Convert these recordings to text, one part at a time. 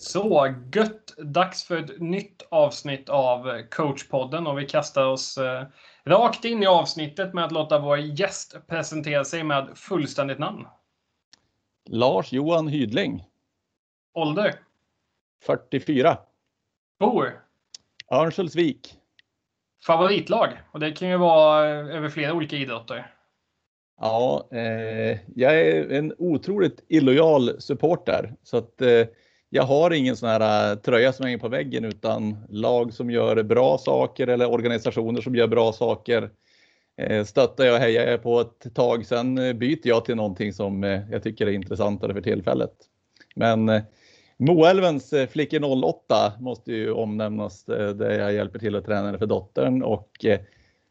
Så gött! Dags för ett nytt avsnitt av coachpodden och vi kastar oss eh, rakt in i avsnittet med att låta vår gäst presentera sig med fullständigt namn. Lars Johan Hydling. Ålder? 44. Bor? Örnsköldsvik. Favoritlag? Och det kan ju vara över flera olika idrotter. Ja, eh, jag är en otroligt illojal supporter så att eh, jag har ingen sån här äh, tröja som hänger på väggen utan lag som gör bra saker eller organisationer som gör bra saker eh, stöttar jag och hejar jag på ett tag. Sen eh, byter jag till någonting som eh, jag tycker är intressantare för tillfället. Men Moälvens flickor 08 måste ju omnämnas där jag hjälper till att träna för dottern och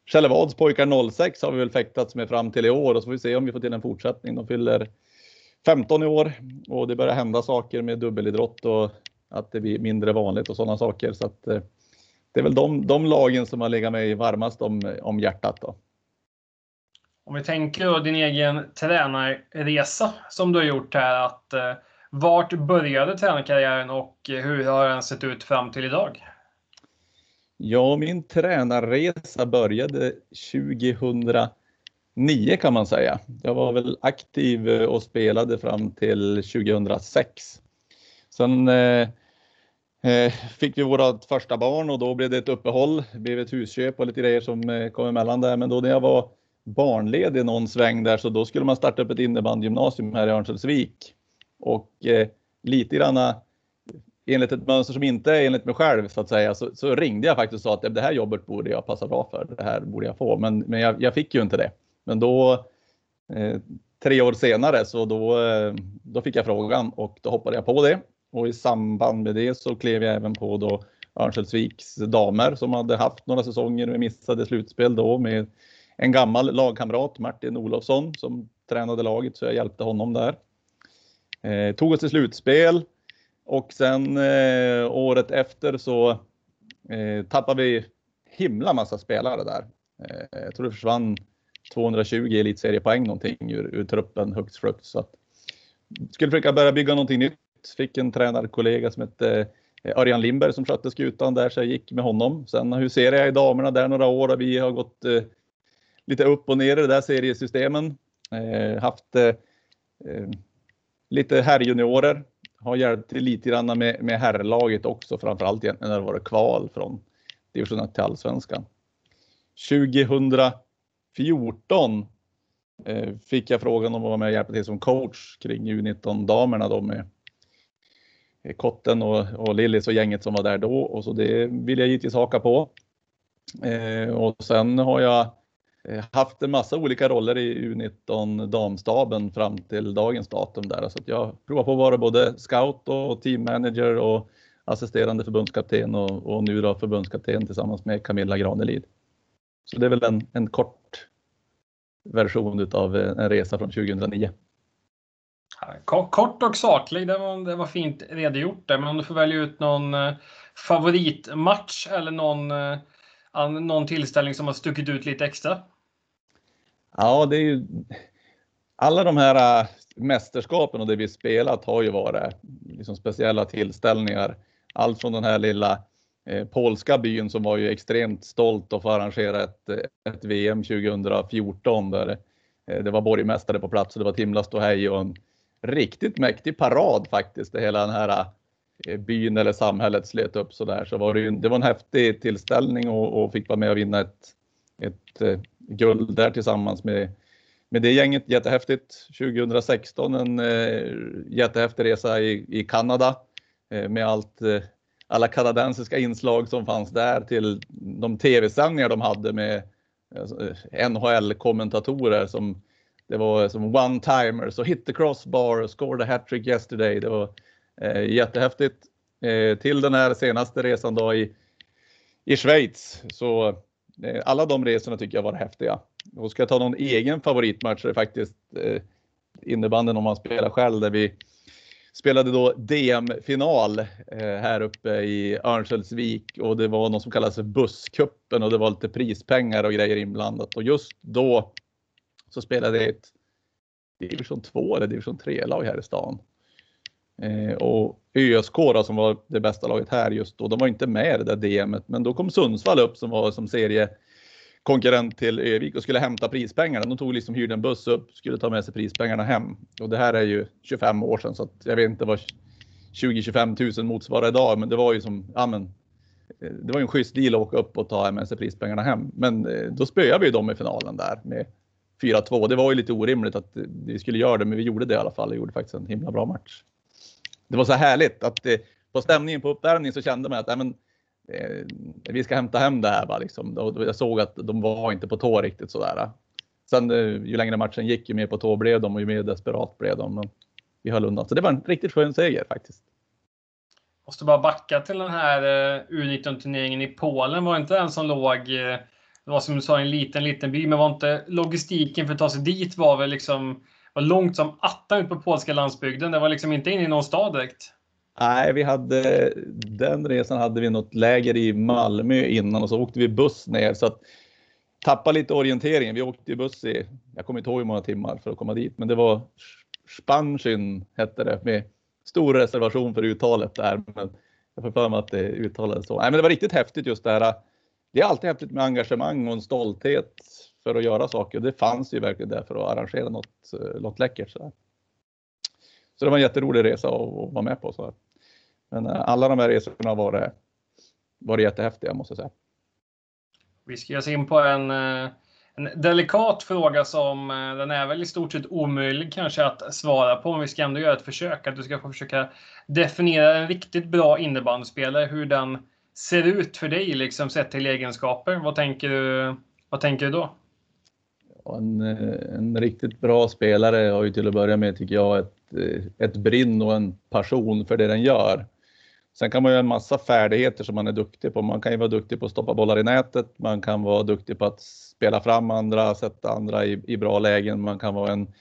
Källevads pojkar 06 har vi väl fäktats med fram till i år och så får vi se om vi får till en fortsättning. De fyller 15 i år och det börjar hända saker med dubbelidrott och att det blir mindre vanligt och sådana saker. Så att, eh, det är väl de, de lagen som har legat mig varmast om, om hjärtat. Då. Om vi tänker din egen tränarresa som du har gjort här. Att, eh, vart började tränarkarriären och hur har den sett ut fram till idag? Ja, min tränarresa började 2000 nio kan man säga. Jag var väl aktiv eh, och spelade fram till 2006. Sen eh, eh, fick vi vårt första barn och då blev det ett uppehåll. Det blev ett husköp och lite grejer som eh, kom emellan där. Men då när jag var barnledig någon sväng där så då skulle man starta upp ett innebandygymnasium här i Örnsköldsvik. Och eh, lite granna enligt ett mönster som inte är enligt mig själv så att säga så, så ringde jag faktiskt och sa att det här jobbet borde jag passa bra för. Det här borde jag få. Men, men jag, jag fick ju inte det. Men då, eh, tre år senare, så då, eh, då fick jag frågan och då hoppade jag på det. Och i samband med det så klev jag även på då Örnsköldsviks damer som hade haft några säsonger med missade slutspel då med en gammal lagkamrat, Martin Olofsson, som tränade laget så jag hjälpte honom där. Eh, tog oss till slutspel och sen eh, året efter så eh, tappade vi himla massa spelare där. Eh, jag tror det försvann 220 elitseriepoäng någonting ur, ur truppen högst frukt. Så att, skulle försöka börja bygga någonting nytt. Fick en tränarkollega som hette eh, Örjan Lindberg som skötte skutan där så jag gick med honom. Sen huserade jag i damerna där några år och vi har gått eh, lite upp och ner i det där seriesystemen. Eh, haft eh, eh lite herrjuniorer. Har hjälpt lite grann med, med herrlaget också, framförallt när det var kval från division 1 till allsvenskan. 2000 14 eh, fick jag frågan om att vara med och hjälpa till som coach kring U19-damerna då med Kotten och, och Lillis och gänget som var där då och så det vill jag givetvis haka på. Eh, och sen har jag eh, haft en massa olika roller i U19 damstaben fram till dagens datum där. Så att jag provar på att vara både scout och teammanager och assisterande förbundskapten och, och nu då förbundskapten tillsammans med Camilla Granelid. Så det är väl en, en kort version av en resa från 2009. Kort och saklig, det var, det var fint redogjort där. Men om du får välja ut någon eh, favoritmatch eller någon, eh, någon tillställning som har stuckit ut lite extra? Ja, det är ju alla de här eh, mästerskapen och det vi spelat har ju varit liksom speciella tillställningar. Allt från den här lilla Eh, Eh, polska byn som var ju extremt stolt att få arrangera ett, eh, ett VM 2014 där eh, det var borgmästare på plats och det var ett himla ståhej och en riktigt mäktig parad faktiskt. Det hela den här byn eller samhället slet upp så där så var det ju, det var en häftig tillställning och, och fick vara med och vinna ett, ett guld där tillsammans med med det gänget jättehäftigt. 2016 en eh, jättehäftig resa i, i Kanada eh, med allt eh, alla kanadensiska inslag som fanns där till de tv-sändningar de hade med eh, NHL-kommentatorer som det var som one-timers och hit the crossbar och scored a hattrick yesterday. Det var eh, jättehäftigt. Eh, till den här senaste resan då i, i Schweiz så eh, alla de resorna tycker jag var häftiga. Och ska jag ta någon egen favoritmatch så är det faktiskt eh, innebanden om man spelar själv där vi spelade då DM-final eh, här uppe i Örnsköldsvik och det var något som kallas för busskuppen och det var lite prispengar och grejer inblandat och just då så spelade ett division 2 eller division 3 lag här i stan. Eh, och ÖSK då, som var det bästa laget här just då, de var inte med i det där DMet. Men då kom Sundsvall upp som var som serie konkurrent till Övik och skulle hämta prispengarna. De tog liksom hyrde en buss upp, skulle ta med sig prispengarna hem. Och det här är ju 25 år sedan så att jag vet inte vad 20-25 000 motsvarar idag, men det var ju som, ja men eh, det var ju en schysst deal att åka upp och ta med sig prispengarna hem. Men eh, då spöade vi dem i finalen där med 4-2. Det var ju lite orimligt att eh, vi skulle göra det, men vi gjorde det i alla fall och gjorde faktiskt en himla bra match. Det var så härligt att det, på stämningen på uppvärmningen så kände man att men, eh, vi ska hämta hem det här. Va, liksom. Jag såg att de var inte på tå riktigt sådär. Sen eh, ju längre matchen gick, ju mer på tå blev de och ju mer desperat blev de. Men vi höll undan. Så det var en riktigt skön seger faktiskt. Måste bara backa till den här eh, U19-turneringen i Polen. Var det inte den som låg, eh, det var som du sa en liten, liten by, men var inte logistiken för att ta sig dit var väl liksom var långt som attan ut på polska landsbygden. Det var liksom inte inne i någon stad direkt. Nej, vi hade den resan hade vi något läger i Malmö innan och så åkte vi buss ner så att tappa lite orienteringen. Vi åkte buss i, jag kommer inte ihåg hur många timmar för att komma dit, men det var Spanskyn hette det med stor reservation för uttalet där. Men jag får för mig att det uttalades så. Nej, men det var riktigt häftigt just det här. Det är alltid häftigt med engagemang och en stolthet för att göra saker. Det fanns ju verkligen där för att arrangera något, eh, något läckert. Så, så det var en jätterolig resa att vara med på. Så men eh, alla de här resorna var, det, var det jättehäftiga måste jag säga. Vi ska ge oss in på en eh, en delikat fråga som eh, den är väl i stort sett omöjlig kanske att svara på, men vi ska ändå göra ett försök. Att du ska få försöka definiera en riktigt bra innebandyspelare, hur den ser ut för dig, liksom sett till egenskaper. Vad tänker du, vad tänker du då? En, en riktigt bra spelare har ju till att börja med, tycker jag, ett, ett brinn och en passion för det den gör. Sen kan man ju ha en massa färdigheter som man är duktig på. Man kan ju vara duktig på att stoppa bollar i nätet. Man kan vara duktig på att spela fram andra, sätta andra i, i bra lägen. Man kan vara en,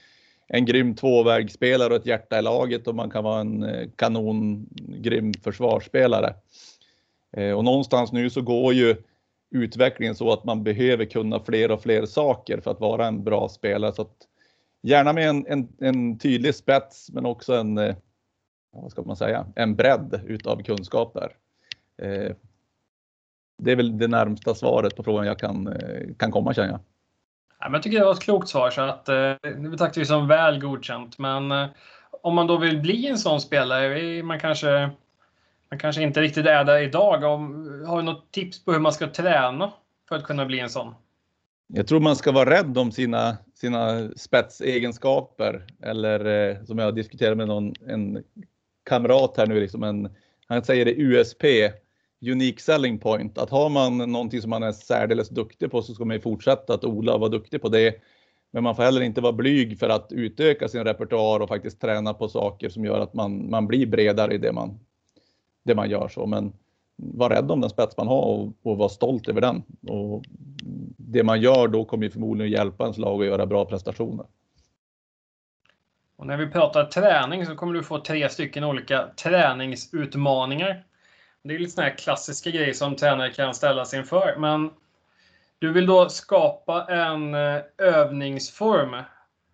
en grym tvåvägsspelare och ett hjärta i laget och man kan vara en eh, kanongrym försvarsspelare. Eh, och någonstans nu så går ju utvecklingen så att man behöver kunna fler och fler saker för att vara en bra spelare. Så att gärna med en, en, en tydlig spets men också en, eh, vad ska man säga, en bredd utav kunskaper. Eh, det är väl det närmsta svaret på frågan jag kan, eh, kan komma känner jag. Ja, jag tycker det var ett klokt svar så att eh, det betraktar vi som väl godkänt. Men eh, om man då vill bli en sån spelare, man kanske, man kanske inte riktigt är där idag. Om, har du något tips på hur man ska träna för att kunna bli en sån? Jag tror man ska vara rädd om sina, sina spetsegenskaper eller eh, som jag diskuterade med någon, en kamrat här nu, liksom en, han säger det USP, unique selling point. Att har man någonting som man är särdeles duktig på så ska man ju fortsätta att odla och vara duktig på det. Men man får heller inte vara blyg för att utöka sin repertoar och faktiskt träna på saker som gör att man, man blir bredare i det man, det man gör. så. Men var rädd om den spets man har och, och var stolt över den. Och det man gör då kommer ju förmodligen hjälpa ens lag att göra bra prestationer. Och när vi pratar träning så kommer du få tre stycken olika träningsutmaningar. Det är lite sådana här klassiska grejer som tränare kan ställas inför. Men du vill då skapa en eh, övningsform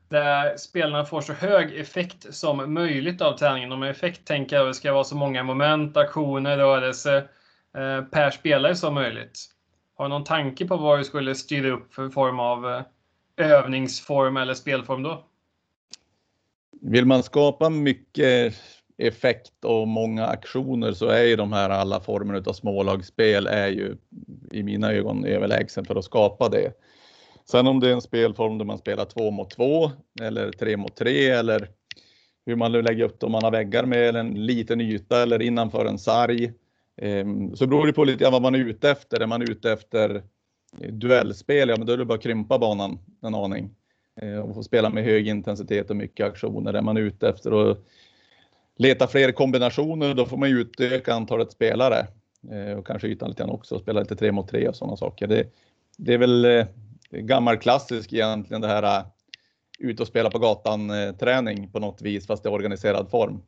där spelarna får så hög effekt som möjligt av träningen. Och med effekt tänker jag att det ska vara så många moment, aktioner, rörelse eh, per spelare som möjligt. Har du någon tanke på vad du skulle styra upp för form av eh, övningsform eller spelform då? Vill man skapa mycket effekt och många aktioner så är ju de här alla former av smålagsspel är ju i mina ögon överlägsen för att skapa det. Sen om det är en spelform där man spelar två mot två eller tre mot tre eller hur man nu lägger upp det, om man har väggar med en liten yta eller innanför en sarg. Ehm, så beror det på lite grann vad man är ute efter. Är man ute efter duellspel, ja men då är det bara att krympa banan en aning Eh, och få spela med hög intensitet och mycket aktioner. Är man ute efter att leta fler kombinationer, då får man utöka antalet spelare eh, och kanske ytan lite grann också, spela lite tre mot tre och sådana saker. Det, det är väl eh, gammal klassisk egentligen det här ut och spela på gatan träning på något vis, fast i organiserad form.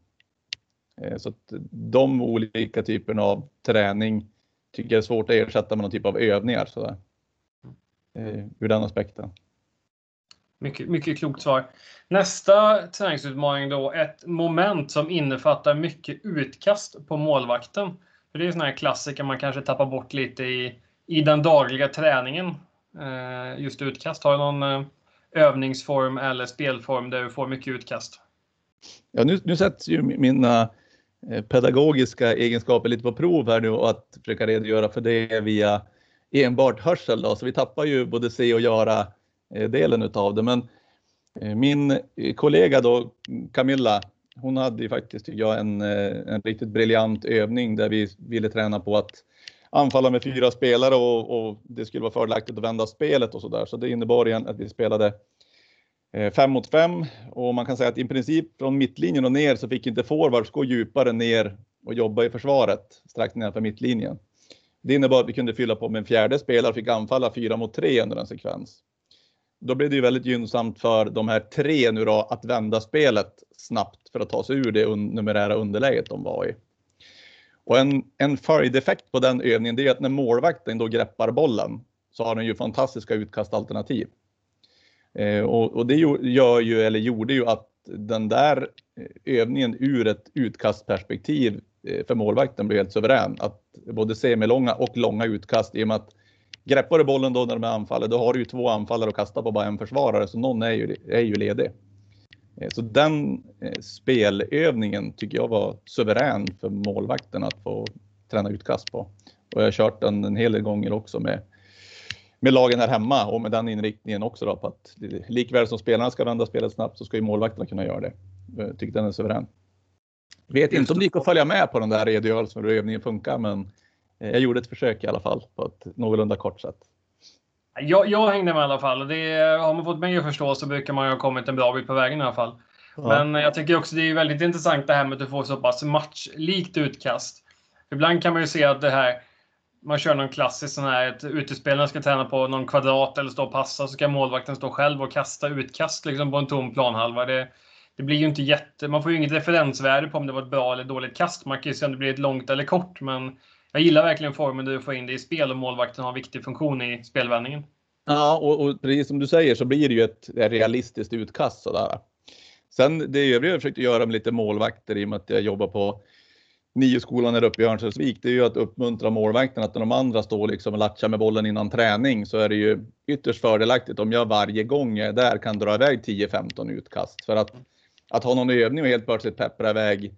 Så att de olika typerna av träning tycker jag är svårt att ersätta med någon typ av övningar sådär. Ur den aspekten. Mycket, mycket klokt svar. Nästa träningsutmaning då, ett moment som innefattar mycket utkast på målvakten. För det är en sån här klassiker man kanske tappar bort lite i, i den dagliga träningen. Eh, just utkast. Har du någon eh, övningsform eller spelform där du får mycket utkast? Ja, nu, nu sätts ju mina eh, pedagogiska egenskaper lite på prov här nu och att försöka redogöra för det via enbart hörsel. Då. Så vi tappar ju både se och göra Eh, delen utav det. Men eh, min eh, kollega då, Camilla, hon hade ju faktiskt tycker jag, en, en riktigt briljant övning där vi ville träna på att anfalla med fyra spelare och, och det skulle vara fördelaktigt att vända spelet och så där. Så det innebar igen att vi spelade fem mot fem och man kan säga att i princip från mittlinjen och ner så fick inte forwards gå djupare ner och jobba i försvaret strax nedanför mittlinjen. Det innebar att vi kunde fylla på med en fjärde spelare och fick anfalla fyra mot tre under en sekvens. Då blev det ju väldigt gynnsamt för de här tre nu då att vända spelet snabbt för att ta sig ur det numerära underläget de var i. Och en, en följdeffekt på den övningen det är att när målvakten då greppar bollen så har den ju fantastiska utkastalternativ. Eh, och, och, det gör ju, eller gjorde ju att den där eh, övningen ur ett utkastperspektiv eh, för målvakten blev helt suverän. Att både semilånga och långa utkast i och med att greppar du bollen då när de är anfaller, då har du ju två anfallare att kasta på bara en försvarare, så någon är ju, är ju ledig. Eh, så den eh, spelövningen tycker jag var suverän för målvakten att få träna utkast på. Och jag har kört den en hel del gånger också med, med lagen här hemma och med den inriktningen också då på att likväl som spelarna ska vända spelet snabbt så ska ju målvakterna kunna göra det. Eh, jag tycker den är suverän. Vet inte om det gick att följa med på den där redogörelsen hur övningen funkar, men jag gjorde ett försök i alla fall på ett någorlunda kort sätt. Jag, jag hängde med i alla fall. Det, har man fått mig att förstå så brukar man ju ha kommit en bra bit på vägen i alla fall. Ja. Men jag tycker också det är väldigt intressant det här med att du får så pass matchlikt utkast. Ibland kan man ju se att det här man kör någon klassisk sån här, att utespelarna ska träna på någon kvadrat eller stå och passa, så ska målvakten stå själv och kasta utkast liksom på en tom planhalva. Det, det blir ju inte jätte, man får ju inget referensvärde på om det var ett bra eller dåligt kast. Man kan ju se om det blir ett långt eller kort, men jag gillar verkligen formen du får in det i spel och målvakten har en viktig funktion i spelvändningen. Ja, och, och precis som du säger så blir det ju ett realistiskt utkast sådär. Sen det övriga jag försökte göra med lite målvakter i och med att jag jobbar på nio-skolan här uppe i Örnsköldsvik, det är ju att uppmuntra målvakten att när de andra står liksom och latchar med bollen innan träning så är det ju ytterst fördelaktigt om jag varje gång jag är där kan dra iväg 10-15 utkast. För att, att ha någon övning och helt plötsligt peppra iväg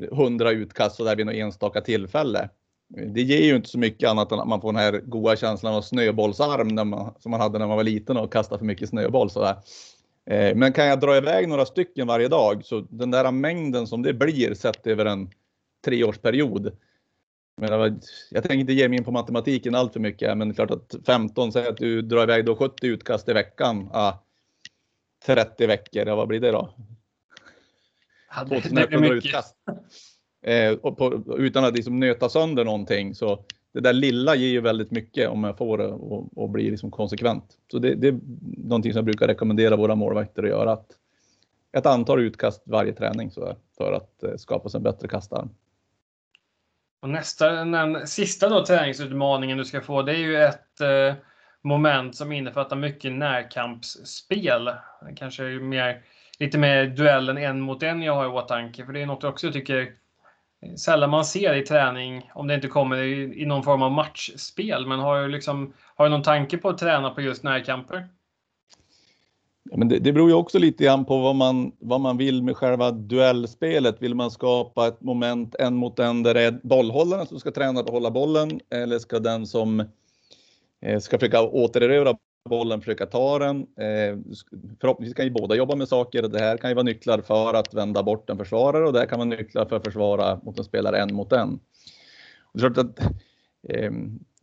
100 utkast så där vid något enstaka tillfälle det ger ju inte så mycket annat än att man får den här goda känslan av snöbollsarm man, som man hade när man var liten och kastade för mycket snöboll. Sådär. Eh, men kan jag dra iväg några stycken varje dag så den där mängden som det blir sett över en treårsperiod. Men jag tänker inte ge mig in på matematiken allt för mycket, men det är klart att 15, säg att du drar iväg då 70 utkast i veckan. Ah, 30 veckor, ja, vad blir det då? Ja, det, det är mycket. utkast. Eh, på, utan att liksom nöta sönder någonting. Så det där lilla ger ju väldigt mycket om jag får det och, blir liksom konsekvent. Så det, det, är någonting som jag brukar rekommendera våra målvakter att göra. Att ett antal utkast varje träning så för att eh, skapa sig en bättre kastarm. Och nästa, den sista då, träningsutmaningen du ska få, det är ju ett eh, moment som innefattar mycket närkampsspel. Kanske mer, lite mer duellen en mot en jag har i åtanke, för det är något jag också tycker sällan man ser i träning om det inte kommer i, i någon form av matchspel. Men har du, liksom, har du någon tanke på att träna på just närkamper? Ja, men det, det beror ju också lite grann på vad man, vad man vill med själva duellspelet. Vill man skapa ett moment en mot en där det är bollhållaren som ska träna på att hålla bollen eller ska den som eh, ska försöka återerövra bollen, försöka ta den. Eh, förhoppningsvis kan ju båda jobba med saker. Det här kan ju vara nycklar för att vända bort en försvarare och det här kan vara nycklar för att försvara mot en spelare en mot en. Och det att, eh,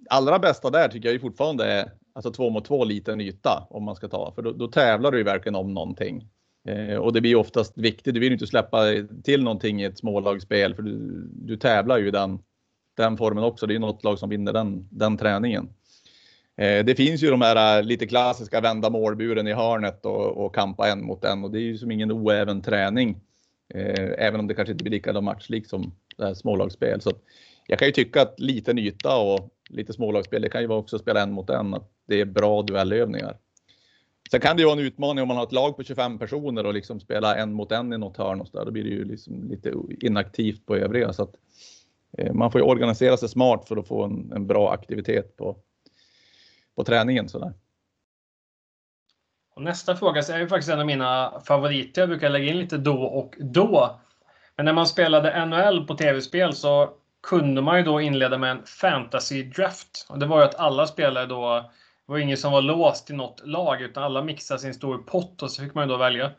allra bästa där tycker jag ju fortfarande är alltså två mot två liten yta om man ska ta, för då, då tävlar du ju verkligen om någonting. Eh, och det blir oftast viktigt. Du vill ju inte släppa till någonting i ett smålagsspel för du, du tävlar ju i den, den formen också. Det är något lag som vinner den, den träningen. Eh, det finns ju de här eh, lite klassiska vända målburen i hörnet och, och kampa en mot en och det är ju som ingen oäven träning. Eh, även om det kanske inte blir lika matchlikt som det här smålagsspel. Så jag kan ju tycka att liten yta och lite smålagsspel, det kan ju vara också spela en mot en, att det är bra duellövningar. Sen kan det ju vara en utmaning om man har ett lag på 25 personer och liksom spela en mot en i något hörn och så där. Då blir det ju liksom lite inaktivt på övriga. Så att, man får ju organisera sig smart för att få en, en bra aktivitet på, på träningen. Sådär. Och nästa fråga så är ju faktiskt en av mina favoriter. Jag brukar lägga in lite då och då. Men när man spelade NHL på tv-spel så kunde man ju då inleda med en fantasy draft. Och det var ju att alla spelare då, det var ingen som var låst i något lag utan alla mixade sin stor pott och så fick man ju då välja.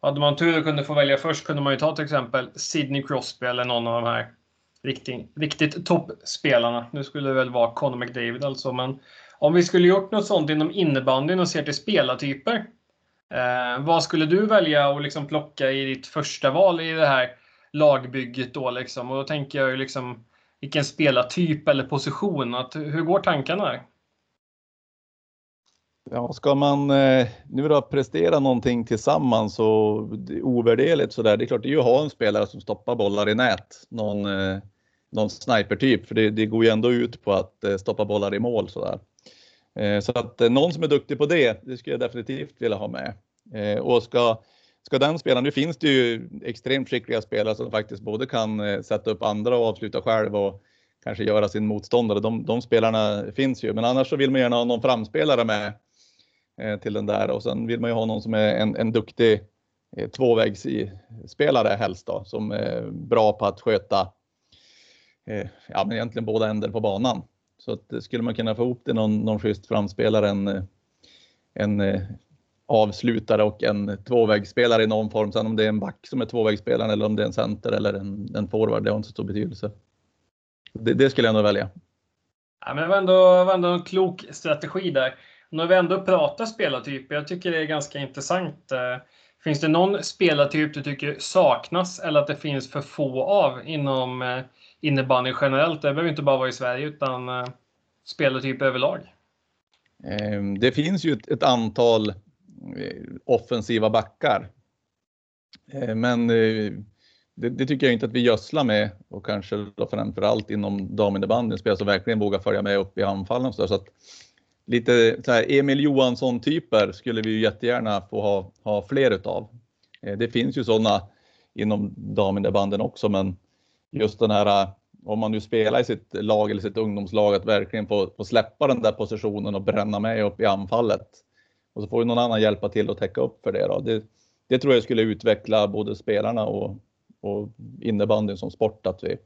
Och hade man tur och kunde få välja först kunde man ju ta till exempel Sidney Crosby eller någon av de här riktigt, riktigt toppspelarna. Nu skulle det väl vara Conor McDavid alltså, men om vi skulle gjort något sånt inom innebandyn och ser till spelartyper. Eh, vad skulle du välja att liksom plocka i ditt första val i det här lagbygget då liksom? Och då tänker jag ju liksom vilken spelartyp eller position. Att, hur går tankarna Här? Ja, ska man eh, nu då prestera någonting tillsammans och ovärderligt så där. Det är klart, det är ju att ha en spelare som stoppar bollar i nät. Någon, eh, någon snipertyp, för det, det, går ju ändå ut på att eh, stoppa bollar i mål så där. Eh, så att eh, någon som är duktig på det, det skulle jag definitivt vilja ha med. Och ska, ska den spelaren, nu finns det ju extremt skickliga spelare som faktiskt både kan sätta upp andra och avsluta själv och kanske göra sin motståndare. De, de spelarna finns ju, men annars så vill man gärna ha någon framspelare med till den där och sen vill man ju ha någon som är en, en duktig tvåvägsspelare helst då, som är bra på att sköta eh, ja, men egentligen båda änder på banan. Så att, eh, skulle man kunna få ihop det någon, någon schysst framspelare, en, eh, en eh, avslutare och en tvåvägsspelare i någon form. Sen om det är en back som är tvåvägsspelaren eller om det är en center eller en, en forward, det har inte så stor betydelse. Det, det skulle jag nog välja. Ja, men det var ändå, var ändå en klok strategi där. När vi ändå pratar spelartyper, jag tycker det är ganska intressant. Finns det någon spelartyp du tycker saknas eller att det finns för få av inom eh, innebandy generellt? Det behöver inte bara vara i Sverige utan eh, typ överlag. Ehm, det finns ju ett, antal eh, offensiva backar. Ehm, men eh, det, det, tycker jag inte att vi gödslar med och kanske då framförallt inom daminnebandyn, spelare som verkligen vågar följa med upp i anfallen och så, så att lite så här Emil Johansson typer skulle vi ju jättegärna få ha, ha fler utav. Ehm, det finns ju sådana inom daminnebandyn också, men just den här eh, om man nu spelar i sitt lag eller sitt ungdomslag att verkligen få, få släppa den där positionen och bränna med upp i anfallet. Och så får ju någon annan hjälpa till att täcka upp för det. Då. Det, det tror jag skulle utveckla både spelarna och, och innebandyn som sport, att vi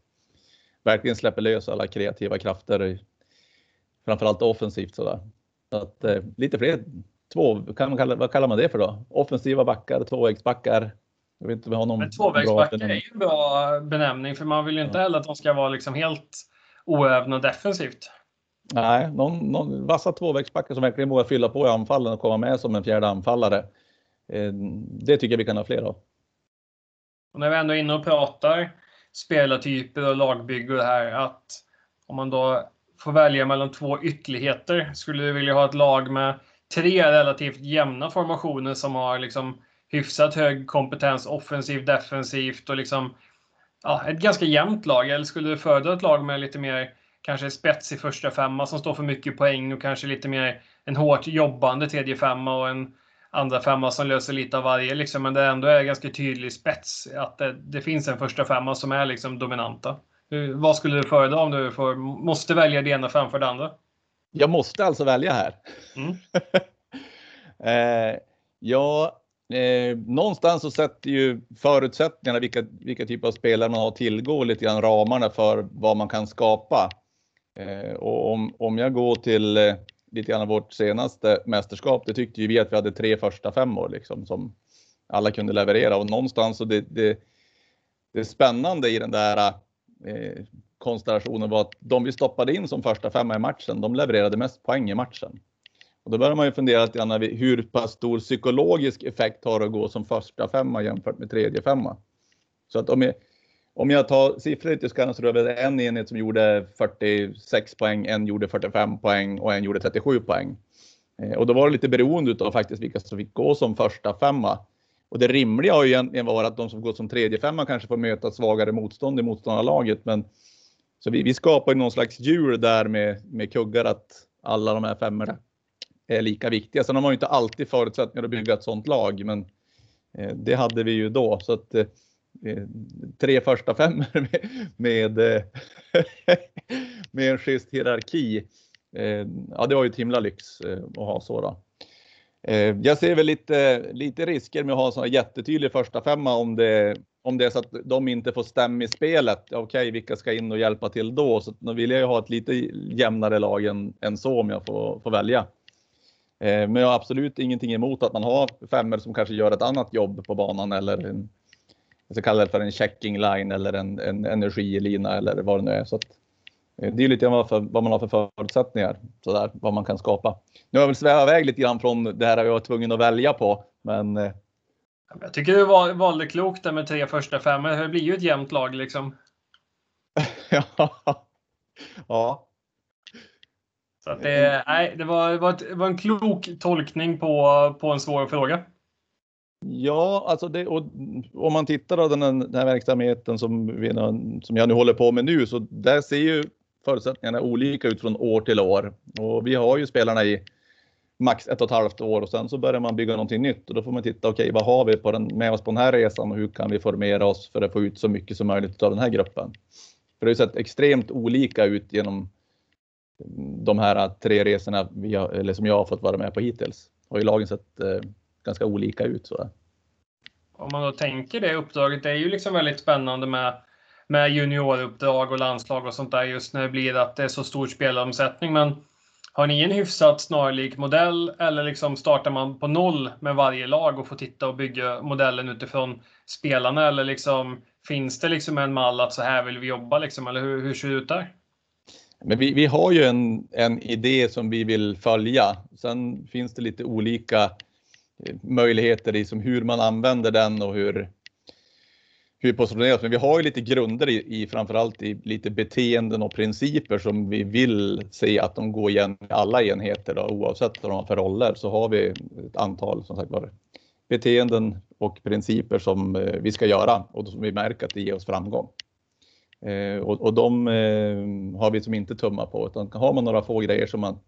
verkligen släpper lös alla kreativa krafter framförallt offensivt sådär. Så att, eh, lite fler, två, kan man kalla, vad kallar man det för då? Offensiva backar, tvåvägsbackar. Jag vet inte, vi har någon Men tvåvägsbackar är ju en bra benämning för man vill ju inte ja. heller att de ska vara liksom helt oövna defensivt. Nej, någon, någon vassa tvåvägsbackar som verkligen vågar fylla på i anfallen och komma med som en fjärde anfallare. Eh, det tycker jag vi kan ha fler av. Och när vi ändå är inne och pratar spelartyper och lagbygge och det här att om man då får välja mellan två ytterligheter. Skulle du vilja ha ett lag med tre relativt jämna formationer som har liksom hyfsat hög kompetens offensivt, defensivt och liksom ja, ett ganska jämnt lag? Eller skulle du föredra ett lag med lite mer kanske spets i första femma som står för mycket poäng och kanske lite mer en hårt jobbande tredje femma och en andra femma som löser lite av varje. Liksom, men det ändå är ganska tydlig spets. Att det, det finns en första femma som är liksom dominanta. Vad skulle du föredra om du får, måste välja det ena framför det andra? Jag måste alltså välja här. Mm. eh, ja, eh, någonstans så sätter ju förutsättningarna, vilka, vilka typer av spelare man har att tillgå, lite grann ramarna för vad man kan skapa. Eh, och om, om jag går till eh, lite grann vårt senaste mästerskap, det tyckte ju vi att vi hade tre första femmor liksom som alla kunde leverera och någonstans så det, det, det spännande i den där eh, konstellationen var att de vi stoppade in som första femma i matchen, de levererade mest poäng i matchen. Och då börjar man ju fundera lite grann hur pass stor psykologisk effekt har det att gå som första femma jämfört med tredje femma. Så att om jag, om jag tar siffror lite så var det en enhet som gjorde 46 poäng, en gjorde 45 poäng och en gjorde 37 poäng. Eh, och då var det lite beroende av faktiskt vilka som fick gå som första femma. Och det rimliga har ju egentligen varit att de som går som tredje femma kanske får möta svagare motstånd i motståndarlaget. Men så vi, vi skapar ju någon slags djur där med, med kuggar att alla de här femmorna är lika viktiga. Sen har man ju inte alltid förutsättningar att bygga ett sådant lag, men eh, det hade vi ju då. Så att eh, tre första femmor med, med, eh, med en schysst hierarki. Ja, det var ju ett himla lyx att ha så. Då. Jag ser väl lite, lite risker med att ha en sån här jättetydlig första femma om det, om det är så att de inte får stämma i spelet. Okej, okay, vilka ska in och hjälpa till då? Så då vill jag ju ha ett lite jämnare lag än, än så om jag får, får välja. Eh, men jag har absolut ingenting emot att man har femmer som kanske gör ett annat jobb på banan eller en, jag ska kalla det för en checking line eller en, en energilina eller vad det nu är. Så att, eh, det är lite vad, för, vad man har för förutsättningar, så där, vad man kan skapa. Nu har jag väl svävat iväg lite grann från det här jag var tvungen att välja på, men eh, jag tycker du valde klokt där med tre första femmor. Det blir ju ett jämnt lag liksom. ja. Så att det, nej, det, var, det, var ett, det var en klok tolkning på, på en svår fråga. Ja, alltså det, och, om man tittar på den, den här verksamheten som, vi, som jag nu håller på med nu, så där ser ju förutsättningarna olika ut från år till år. Och vi har ju spelarna i max ett och ett halvt år och sen så börjar man bygga någonting nytt och då får man titta, okej, okay, vad har vi på den, med oss på den här resan och hur kan vi formera oss för att få ut så mycket som möjligt av den här gruppen? För det har ju sett extremt olika ut genom de här tre resorna vi har, eller som jag har fått vara med på hittills. Har ju lagen sett eh, ganska olika ut. Så. Om man då tänker det uppdraget, det är ju liksom väldigt spännande med med junioruppdrag och landslag och sånt där just när det blir att det är så stor spelomsättning. Men har ni en hyfsat snarlik modell eller liksom startar man på noll med varje lag och får titta och bygga modellen utifrån spelarna? Eller liksom, finns det liksom en mall att så här vill vi jobba? Liksom, eller hur, hur ser det ut där? Men vi, vi har ju en, en idé som vi vill följa. Sen finns det lite olika eh, möjligheter i som hur man använder den och hur, hur vi positionerar oss. Men vi har ju lite grunder i, i framförallt i lite beteenden och principer som vi vill se att de går igen i alla enheter då, oavsett vad de har för roller så har vi ett antal som sagt var beteenden och principer som eh, vi ska göra och som vi märker att det ger oss framgång. Eh, och, och de eh, har vi som inte tumma på utan har man några få grejer som att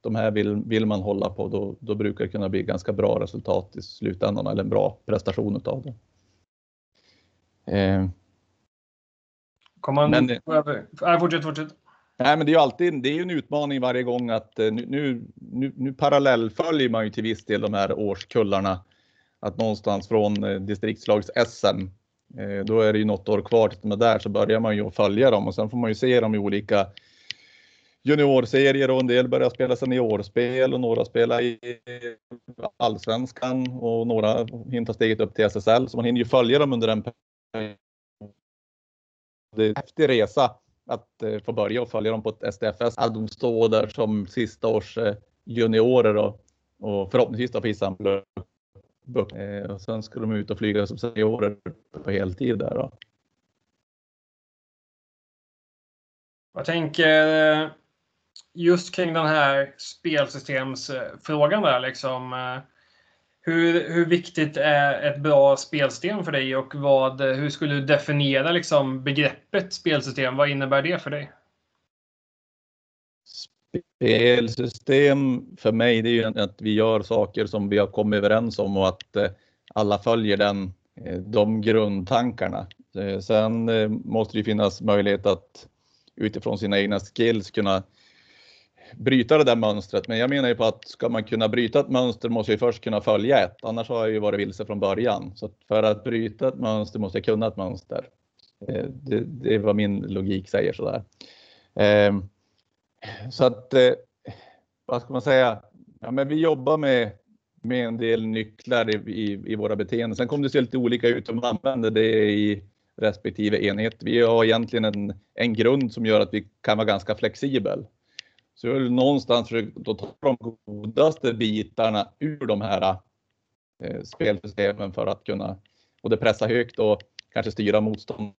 de här vill, vill man hålla på då, då brukar det kunna bli ganska bra resultat i slutändan eller en bra prestation utav det. Eh, Kommer man... Men, Nej, fortsätt, fortsätt. Nej, men det är ju alltid det är en utmaning varje gång att eh, nu, nu, nu, nu parallellföljer man ju till viss del de här årskullarna. Att någonstans från eh, distriktslags-SM, Eh, då är det ju något år kvar tills de är där, så börjar man ju följa dem och sen får man ju se dem i olika juniorserier och en del börjar spela seniorspel och några spelar i allsvenskan och några hintar steget upp till SSL. Så man hinner ju följa dem under en det är en häftig resa att eh, få börja och följa dem på ett STFS. Att de står där som sista års eh, juniorer och, och förhoppningsvis då få eh, och sen ska de ut och flyga som seniorer på heltid där. Då. Jag tänker just kring den här spelsystemsfrågan där liksom. Hur, hur viktigt är ett bra spelsystem för dig och vad, hur skulle du definiera liksom begreppet spelsystem? Vad innebär det för dig? Spelsystem för mig det är ju att vi gör saker som vi har kommit överens om och att eh, alla följer den, eh, de grundtankarna. Eh, sen måste det finnas möjlighet att utifrån sina egna skills kunna bryta det där mönstret. Men jag menar ju på att ska man kunna bryta ett mönster måste jag först kunna följa ett. Annars har jag ju varit vilse från början. Så för att bryta ett mönster måste jag kunna ett mönster. Det, det är vad min logik säger sådär. Ehm, så att, eh, vad ska man säga? Ja, men vi jobbar med, med en del nycklar i, i, i våra beteenden. Sen kommer det se lite olika ut om man använder det i respektive enhet. Vi har egentligen en, en grund som gör att vi kan vara ganska flexibel. Så jag vill någonstans försöka ta de godaste bitarna ur de här eh, spelsystemen för att kunna både pressa högt och kanske styra motstånd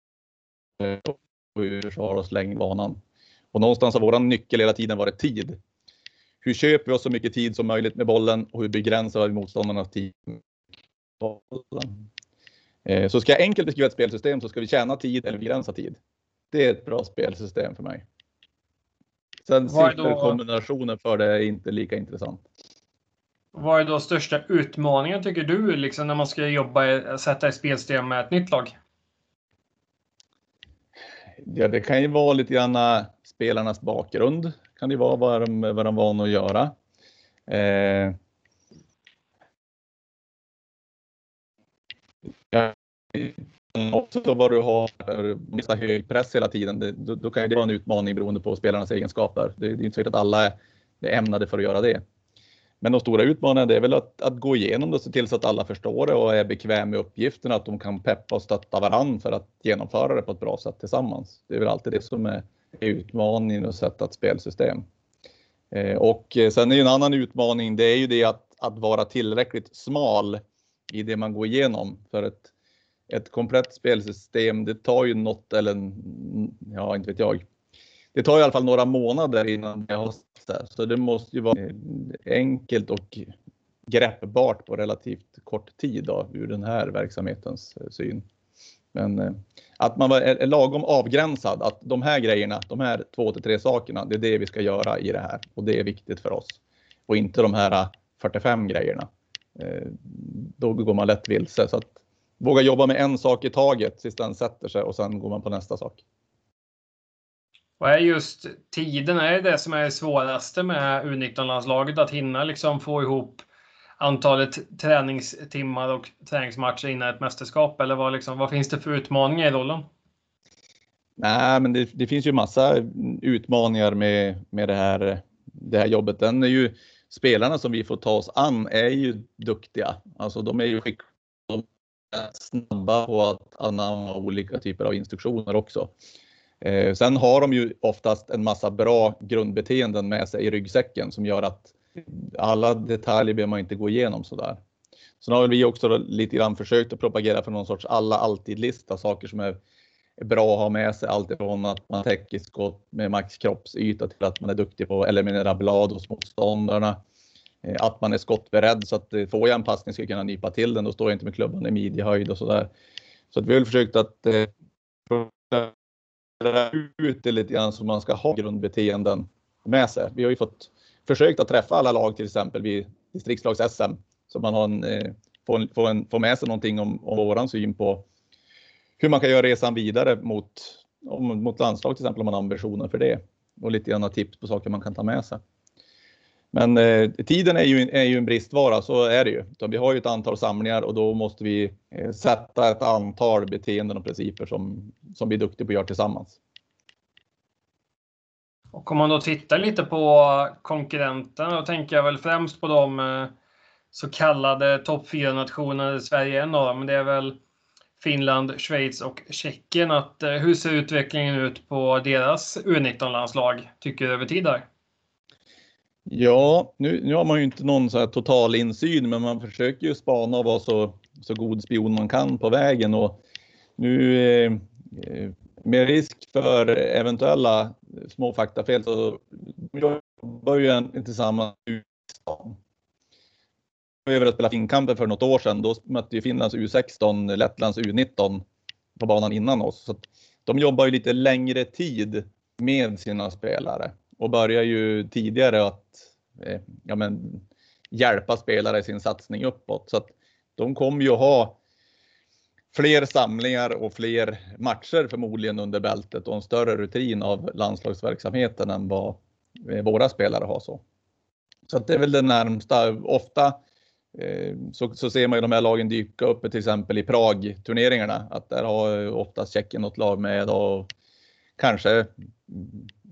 och försvara oss länge banan. Och någonstans har våran nyckel hela tiden varit tid. Hur köper vi oss så mycket tid som möjligt med bollen och hur begränsar vi motståndarnas tid? Eh, så ska jag enkelt beskriva ett spelsystem så ska vi tjäna tid eller begränsa tid. Det är ett bra spelsystem för mig. Sen sifferkombinationen för det är inte lika intressant. Vad är då största utmaningen tycker du liksom, när man ska jobba, sätta i spelsystem med ett nytt lag? Ja, det kan ju vara lite grann eh, spelarnas bakgrund. Kan det vara vad de, vad de är vana att göra. Eh, också vad du har missa hög press hela tiden. Det, då, då, kan det vara en utmaning beroende på spelarnas egenskaper. Det, det är inte säkert att alla är ämnade för att göra det. Men de stora utmaningarna är väl att, att gå igenom det och se till så att alla förstår det och är bekväma med uppgifterna, att de kan peppa och stötta varandra för att genomföra det på ett bra sätt tillsammans. Det är väl alltid det som är utmaningen att sätta ett spelsystem. Eh, och eh, sen är ju en annan utmaning, det är ju det att, att vara tillräckligt smal i det man går igenom. För ett, ett komplett spelsystem, det tar ju något eller ja, inte vet jag. Det tar i alla fall några månader innan det har så det måste ju vara enkelt och greppbart på relativt kort tid då, ur den här verksamhetens eh, syn. Men eh, att man är lagom avgränsad, att de här grejerna, de här två till tre sakerna, det är det vi ska göra i det här och det är viktigt för oss. Och inte de här eh, 45 grejerna. Då går man lätt vilse. Så att våga jobba med en sak i taget tills den sätter sig och sen går man på nästa sak. Vad är just tiden? Är det det som är det svåraste med U19-landslaget? Att hinna liksom få ihop antalet träningstimmar och träningsmatcher innan ett mästerskap? Eller vad, liksom, vad finns det för utmaningar i rollen? Nej, men det, det, finns ju massa utmaningar med, med det, här, det här jobbet. Den är ju, spelarna som vi får ta oss an är ju duktiga. Alltså de är ju skickliga. De är snabba på att anamma olika typer av instruktioner också. Eh, sen har de ju oftast en massa bra grundbeteenden med sig i ryggsäcken som gör att alla detaljer behöver man inte gå igenom så där. Sen har vi också lite grann försökt att propagera för någon sorts alla alltid-lista, saker som är bra att ha med sig. Alltifrån att man täcker skott med max kroppsyta till att man är duktig på att eliminera blad hos motståndarna. Eh, att man är skottberedd så att eh, får jag en passning ska jag kunna nypa till den. Då står jag inte med klubban i midjehöjd och så där. Så att vi har försökt att eh, ut det lite grann så man ska ha grundbeteenden med sig. Vi har ju fått försökt att träffa alla lag till exempel vid distriktslags-SM så man har en, eh, får, får, en, får med sig någonting om, om våran syn på hur man kan göra resan vidare mot, om, mot landslag till exempel om man har ambitioner för det och lite grann tips på saker man kan ta med sig. Men eh, tiden är ju, är ju en bristvara, så är det ju. Så vi har ju ett antal samlingar och då måste vi eh, sätta ett antal beteenden och principer som, som vi är duktiga på att göra tillsammans. Och om man då tittar lite på konkurrenterna, då tänker jag väl främst på de eh, så kallade topp 4-nationerna. Sverige är en av dem, men det är väl Finland, Schweiz och Tjeckien. Att, eh, hur ser utvecklingen ut på deras U19-landslag, tycker du, över tid där? Ja, nu, nu har man ju inte någon så här total insyn, men man försöker ju spana och vara så, så god spion man kan på vägen. Och nu eh, eh med risk för eventuella små faktafel så jobbar ju en tillsammans över att spela finkamper för något år sedan. Då mötte ju Finlands U16 Lettlands U19 på banan innan oss. Så de jobbar ju lite längre tid med sina spelare och börjar ju tidigare att eh, ja, men, hjälpa spelare i sin satsning uppåt. Så att de kommer ju ha fler samlingar och fler matcher förmodligen under bältet och en större rutin av landslagsverksamheten än vad eh, våra spelare har så. Så att det är väl det närmsta. Ofta eh, så, så ser man ju de här lagen dyka upp till exempel i Prag-turneringarna. Att där har oftast Tjeckien något lag med och kanske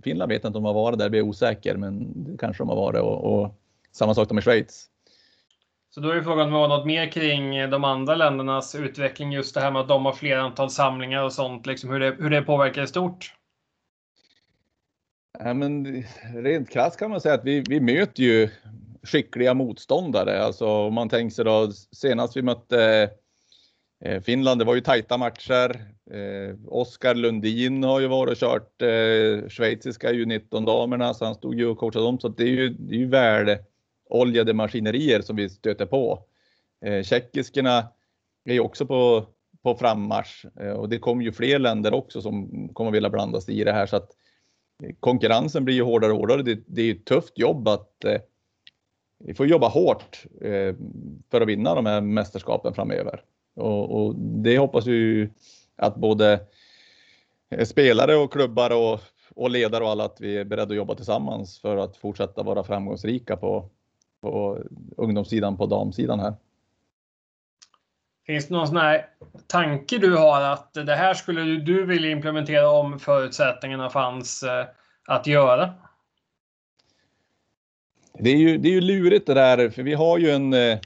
Finland vet inte om de har varit där, blir osäker, men det kanske de har varit och, och samma sak med Schweiz. Så då är frågan om något mer kring de andra ländernas utveckling, just det här med att de har fler antal samlingar och sånt, liksom hur det, hur det påverkar i stort? Ja, men rent krasst kan man säga att vi, vi möter ju skickliga motståndare. Alltså om man tänker sig då senast vi mötte Eh, Finland, det var ju tajta matcher. Eh, Oskar Lundin har ju varit och kört eh, schweiziska U19-damerna, så han stod ju och coachade dem. Så det är ju, det är ju värde oljade maskinerier som vi stöter på. Eh, tjeckiskerna är ju också på, på frammarsch eh, och det kommer ju fler länder också som kommer vilja blanda sig i det här så att eh, konkurrensen blir ju hårdare och hårdare. Det, det är ju ett tufft jobb att, eh, vi får jobba hårt eh, för att vinna de här mästerskapen framöver. Och, och det hoppas vi att både spelare och klubbar och, och ledare och alla att vi är beredda att jobba tillsammans för att fortsätta vara framgångsrika på, på ungdomssidan, på damsidan här. Finns det någon sån här tanke du har att det här skulle du vilja implementera om förutsättningarna fanns eh, att göra? Det är ju, det är ju lurigt det där, för vi har ju en, eh,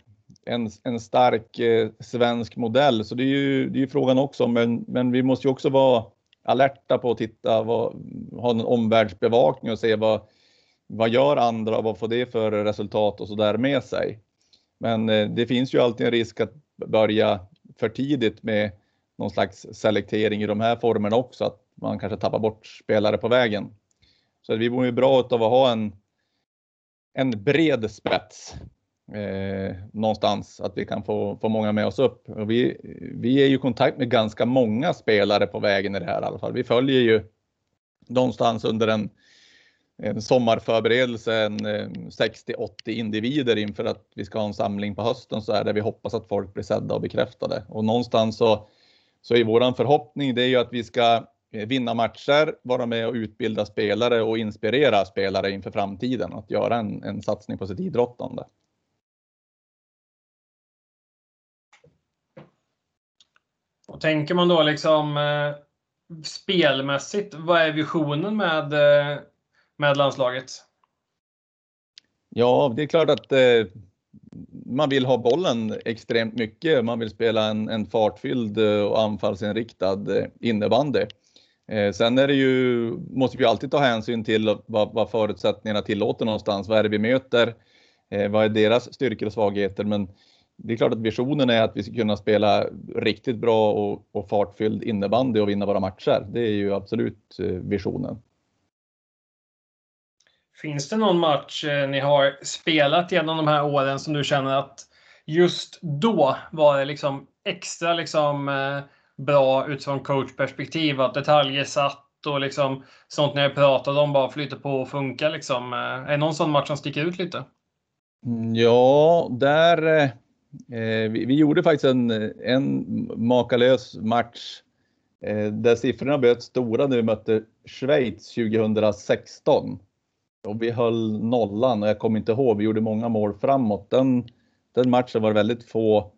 en, en stark eh, svensk modell, så det är ju, det är ju frågan också. Men, men vi måste ju också vara alerta på att titta, vad, ha en omvärldsbevakning och se vad, vad gör andra och vad får det för resultat och så där med sig. Men eh, det finns ju alltid en risk att börja för tidigt med någon slags selektering i de här formerna också, att man kanske tappar bort spelare på vägen. Så vi mår ju bra av att ha en, en bred spets eh, någonstans, att vi kan få, få många med oss upp. Och vi, vi är ju i kontakt med ganska många spelare på vägen i det här i alla fall. Vi följer ju någonstans under en, en sommarförberedelse, en eh, 60-80 individer inför att vi ska ha en samling på hösten så är det vi hoppas att folk blir sedda och bekräftade. Och någonstans så, så är våran förhoppning det är ju att vi ska eh, vinna matcher, vara med och utbilda spelare och inspirera spelare inför framtiden att göra en, en satsning på sitt idrottande. Och tänker man då liksom eh, spelmässigt, vad är visionen med, eh, med landslaget? Ja, det är klart att eh, man vill ha bollen extremt mycket. Man vill spela en, en fartfylld eh, och anfallsinriktad eh, innebandy. Eh, sen är det ju, måste vi alltid ta hänsyn till vad, vad förutsättningarna tillåter någonstans. Vad är det vi möter? Eh, vad är deras styrkor och svagheter? Men det är klart att visionen är att vi ska kunna spela riktigt bra och, och fartfylld innebandy och vinna våra matcher. Det är ju absolut eh, visionen. Finns det någon match ni har spelat genom de här åren som du känner att just då var det liksom extra liksom bra utifrån coachperspektiv. Att detaljer satt och liksom sånt ni har pratat om bara flyter på och funkar. Liksom. Eh, är det någon sån match som sticker ut lite? Mm, ja, där. Eh, vi, vi, gjorde faktiskt en, en makalös match eh, där siffrorna blev stora när vi mötte Schweiz 2016. Och vi höll nollan och jag kommer inte ihåg, vi gjorde många mål framåt. Den, den matchen var väldigt få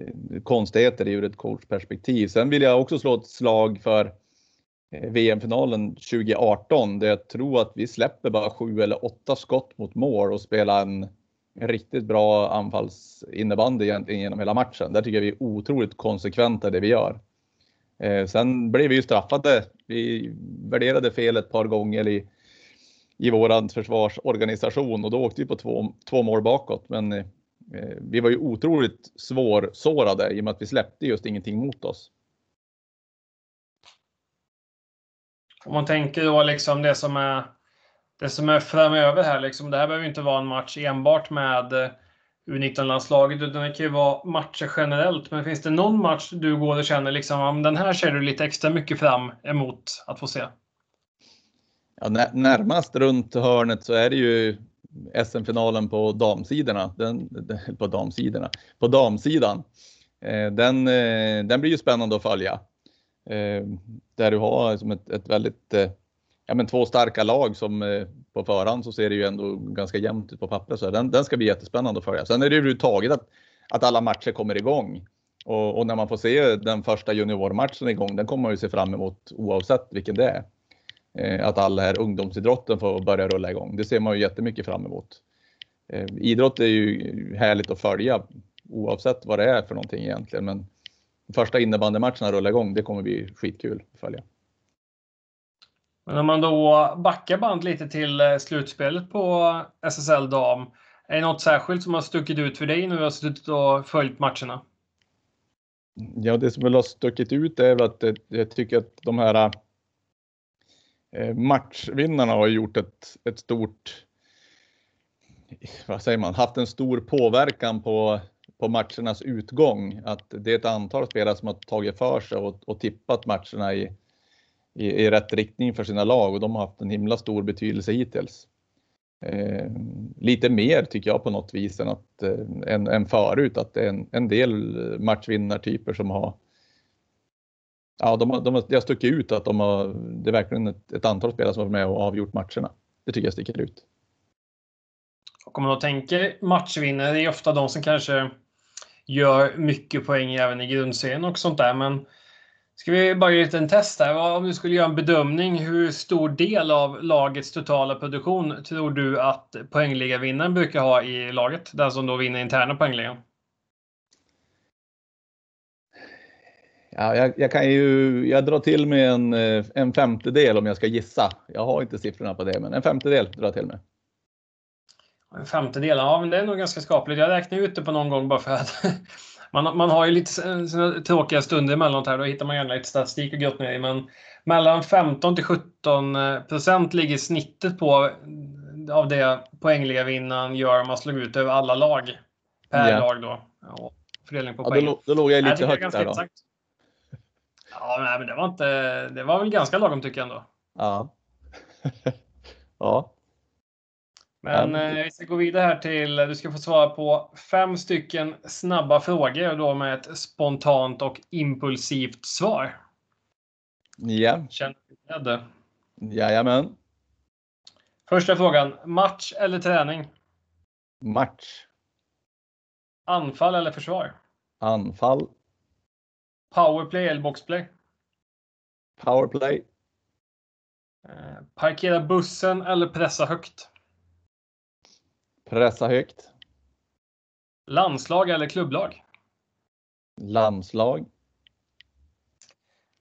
eh, konstigheter ur ett coachperspektiv. Sen vill jag också slå ett slag för eh, VM-finalen 2018 där jag tror att vi släpper bara sju eller åtta skott mot mål och spelar en riktigt bra anfallsinnebandy egentligen genom hela matchen. Där tycker jag vi är otroligt konsekventa det vi gör. Eh, sen blev vi ju straffade. Vi värderade fel ett par gånger i, i vår försvarsorganisation och då åkte vi på två, två mål bakåt. Men Eh, vi var ju otroligt svårsårade i och med att vi släppte just ingenting mot oss. Om man tänker då liksom det som är det som är framöver här liksom. Det här behöver inte vara en match enbart med eh, U19-landslaget utan det kan ju vara matcher generellt. Men finns det någon match du går och känner liksom, den här ser du lite extra mycket fram emot att få se? Ja, närmast runt hörnet så är det ju SM-finalen på damsidorna, den, på damsidorna, på damsidan. Eh, den, eh, den blir ju spännande att följa. Där du har som ett, ett väldigt, ja men två starka lag som eh, på förhand så ser det ju ändå ganska jämnt ut på pappret. Så den, den ska bli jättespännande att följa. Sen är det överhuvudtaget att, att alla matcher kommer igång. Och, och, när man får se den första juniormatchen igång, den kommer man ju se fram emot oavsett vilken det är. Eh, att all här ungdomsidrotten får börja rulla igång. Det ser man ju jättemycket fram emot. Eh, idrott är ju härligt att följa oavsett vad det är för någonting egentligen. Men första innebandymatcherna rullar igång, det kommer bli skitkul att följa. Men om man då backar band lite till eh, slutspelet på eh, SSL dam. Är det något särskilt som har stuckit ut för dig när du har suttit och följt matcherna? Ja, det som väl har stuckit ut är väl att eh, jag tycker att de här matchvinnarna har gjort ett, ett stort, vad säger man, haft en stor påverkan på, på matchernas utgång. Att det är ett antal spelare som har tagit för sig och, och tippat matcherna i, i, i, rätt riktning för sina lag och de har haft en himla stor betydelse hittills. eh, lite mer tycker jag på något vis än, att, eh, än, än förut. Att det är en, en del matchvinnartyper som har Ja, de har, de har, det har stuckit ut att de har, det är verkligen ett, ett antal spelare som har varit med och avgjort matcherna. Det tycker jag sticker ut. Och om man då tänker matchvinnare, det är ofta de som kanske gör mycket poäng även i grundserien och sånt där. Men ska vi bara göra en test här. Om du skulle göra en bedömning, hur stor del av lagets totala produktion tror du att poängligavinnaren brukar ha i laget? Den som då vinner interna poängligan. Ja, jag, jag, kan ju, jag drar till med en, en femtedel om jag ska gissa. Jag har inte siffrorna på det, men en femtedel drar jag till med. En femtedel, ja men det är nog ganska skapligt. Jag räknar ut det på någon gång bara för att man, man har ju lite tråkiga stunder emellanåt här. Då hittar man gärna lite statistik och gott i. Men mellan 15 till 17 procent ligger snittet på av det poängliga vinnaren gör om man slår ut över alla lag per yeah. lag då. Ja, fördelning på ja, poäng. Då, då låg jag lite jag högt där då. Exakt. Ja, nej, men det var inte. Det var väl ganska lagom tycker jag ändå. Ja. ja. Men eh, vi ska gå vidare här till, du ska få svara på fem stycken snabba frågor då med ett spontant och impulsivt svar. Ja. Känner du dig beredd? Jajamän. Första frågan, match eller träning? Match. Anfall eller försvar? Anfall. Powerplay eller boxplay? Powerplay. Eh, parkera bussen eller pressa högt? Pressa högt. Landslag eller klubblag? Landslag.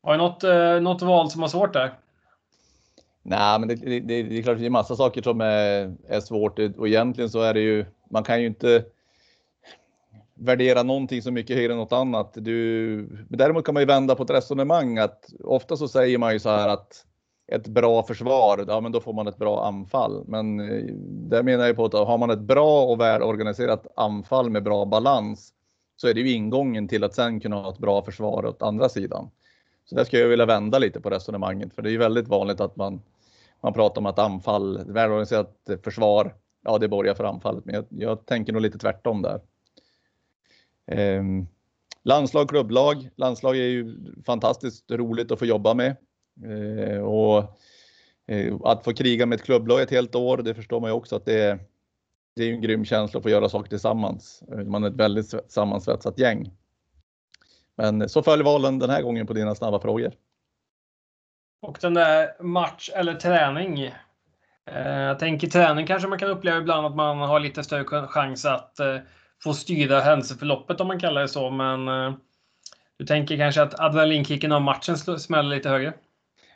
Har du något, eh, något val som var svårt där? Nej, men det, det, det är klart det är massa saker som är, är svårt och egentligen så är det ju, man kan ju inte värdera någonting så mycket högre än något annat. Du, däremot kan man ju vända på ett resonemang att ofta så säger man ju så här att ett bra försvar, ja men då får man ett bra anfall. Men eh, där menar jag på att har man ett bra och välorganiserat anfall med bra balans så är det ju ingången till att sen kunna ha ett bra försvar åt andra sidan. Så där skulle jag vilja vända lite på resonemanget för det är ju väldigt vanligt att man, man pratar om att anfall, välorganiserat försvar, ja det borgar för anfallet. Men jag, jag tänker nog lite tvärtom där. Eh, landslag, klubblag. Landslag är ju fantastiskt roligt att få jobba med. Eh, och eh, att få kriga med ett klubblag ett helt år, det förstår man ju också att det är, det är en grym känsla att få göra saker tillsammans. Eh, man är ett väldigt sammansvetsat gäng. Men eh, så föll valen den här gången på dina snabba frågor. Och den där match eller träning. Eh, jag tänker träning kanske man kan uppleva ibland att man har lite större chans att få styra händelseförloppet om man kallar det så. Men du tänker kanske att adrenalinkicken av matchen smäller lite högre?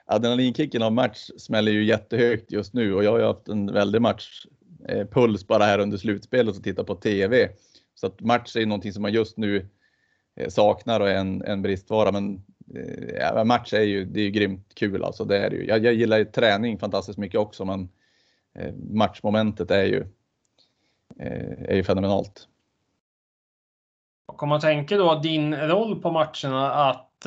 Adrenalinkicken av match smäller ju jättehögt just nu och jag har ju haft en väldig matchpuls eh, bara här under slutspelet och tittat på TV. Så att match är någonting som man just nu eh, saknar och är en, en bristvara. Men eh, ja, match är ju, det är ju grymt kul alltså. Det är det ju. Jag, jag gillar ju träning fantastiskt mycket också, men matchmomentet är ju, är ju fenomenalt. Och om man tänker då din roll på matcherna att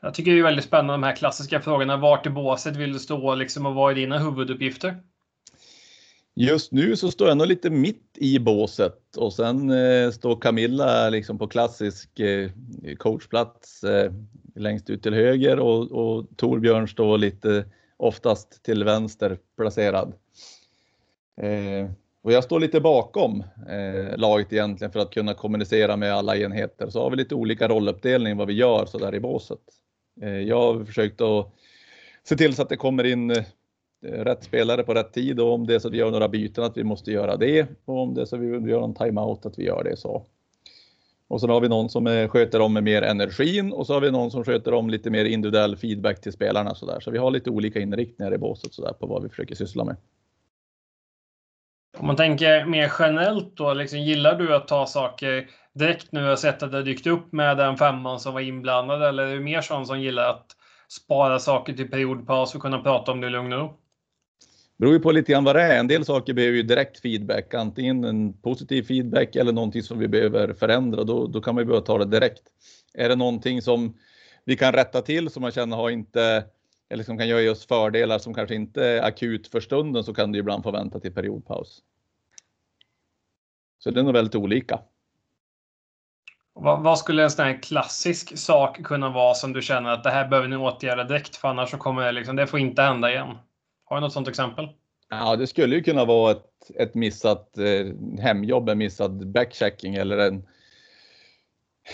jag tycker det är väldigt spännande de här klassiska frågorna. Vart i båset vill du stå liksom, och vad är dina huvuduppgifter? Just nu så står jag nog lite mitt i båset och sen eh, står Camilla liksom på klassisk eh, coachplats eh, längst ut till höger och, och Torbjörn står lite oftast till vänster placerad. Eh, och jag står lite bakom eh, laget egentligen för att kunna kommunicera med alla enheter. Så har vi lite olika rolluppdelning vad vi gör så där i båset. Eh, jag har försökt att se till så att det kommer in eh, rätt spelare på rätt tid och om det är så att vi gör några byten att vi måste göra det och om det är så att vi vill göra en timeout att vi gör det så. Och sen har vi någon som eh, sköter om med mer energin och så har vi någon som sköter om lite mer individuell feedback till spelarna så där. Så vi har lite olika inriktningar i båset så där på vad vi försöker syssla med. Om man tänker mer generellt då, liksom, gillar du att ta saker direkt nu har sett att det dykt upp med den femman som var inblandad eller är det mer sån som gillar att spara saker till periodpaus och kunna prata om det i lugn och ro? Beror ju på lite grann vad det är. En del saker behöver ju direkt feedback, antingen en positiv feedback eller någonting som vi behöver förändra. Då, då kan man ju behöva ta det direkt. Är det någonting som vi kan rätta till som man känner har inte eller som kan göra oss fördelar som kanske inte är akut för stunden så kan det ibland få vänta till periodpaus. Så det är nog väldigt olika. Vad, vad, skulle en sån här klassisk sak kunna vara som du känner att det här behöver ni åtgärda direkt för annars så kommer det liksom, det får inte hända igen? Har du något sånt exempel? Ja, det skulle ju kunna vara ett, ett missat eh, hemjobb, en missad backchecking eller en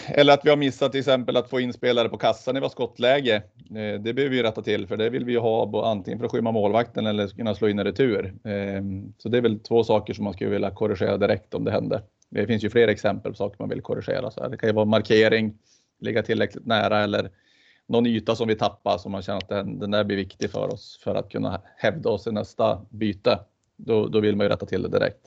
eller att vi har missat till exempel att få in spelare på kassan i vårt skottläge. Eh, det behöver vi rätta till för det vill vi ha antingen för att skymma målvakten eller kunna slå in en retur. Eh, så det är väl två saker som man skulle vilja korrigera direkt om det händer. Det finns ju fler exempel på saker man vill korrigera. Så det kan ju vara markering, ligga tillräckligt nära eller någon yta som vi tappar som man känner att den, den där blir viktig för oss för att kunna hävda oss i nästa byte. Då, då vill man ju rätta till det direkt.